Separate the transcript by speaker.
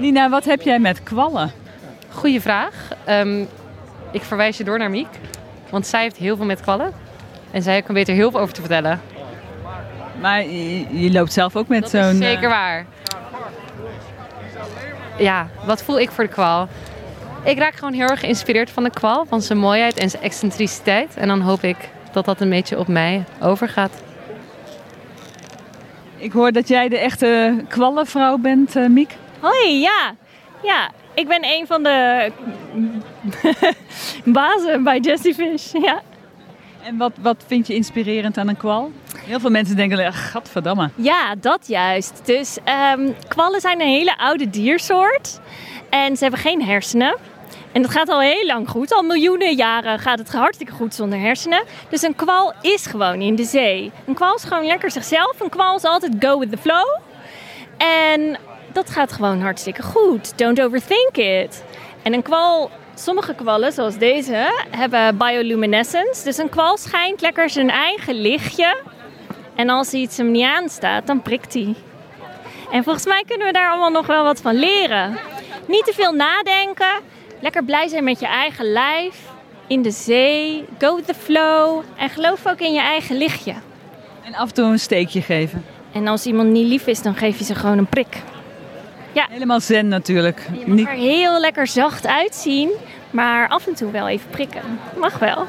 Speaker 1: Nina, wat heb jij met kwallen?
Speaker 2: Goeie vraag. Ehm, ik verwijs je door naar Miek. Want zij heeft heel veel met kwallen. En zij kan beter heel veel over te vertellen.
Speaker 1: Maar je, je loopt zelf ook met
Speaker 2: Dat is
Speaker 1: zo'n...
Speaker 2: zeker
Speaker 1: eh,
Speaker 2: waar. Ja, wat voel ik voor de kwal? Ik raak gewoon heel erg geïnspireerd van de kwal. Van zijn mooiheid en zijn excentriciteit. En dan hoop ik dat dat een beetje op mij overgaat.
Speaker 1: Ik hoor dat jij de echte kwallenvrouw bent, eh, Miek.
Speaker 3: Hoi, ja. Ja, ik ben een van de bazen bij Jellyfish. Ja.
Speaker 1: En wat, wat vind je inspirerend aan een kwal? Heel veel mensen denken, eh, gadverdamme.
Speaker 3: ja, dat juist. Dus ehm, kwallen zijn een hele oude diersoort. En ze hebben geen hersenen. En dat gaat al heel lang goed. Al miljoenen jaren gaat het hartstikke goed zonder hersenen. Dus een kwal is gewoon in de zee. Een kwal is gewoon lekker zichzelf. Een kwal is altijd go with the flow. En dat gaat gewoon hartstikke goed. Don't overthink it. En een kwal, sommige kwallen zoals deze, hebben bioluminescence. Dus een kwal schijnt lekker zijn eigen lichtje. En als iets hem niet aanstaat, dan prikt hij. En volgens mij kunnen we daar allemaal nog wel wat van leren. Niet te veel nadenken. Lekker blij zijn met je eigen lijf. In de zee. Go with the flow. En geloof ook in je eigen lichtje.
Speaker 1: En af en toe een steekje geven.
Speaker 3: En als iemand niet lief is, dan geef je ze gewoon een prik.
Speaker 1: Helemaal zen natuurlijk.
Speaker 3: Je mag er heel lekker zacht uitzien, maar af en toe wel even prikken. Mag wel.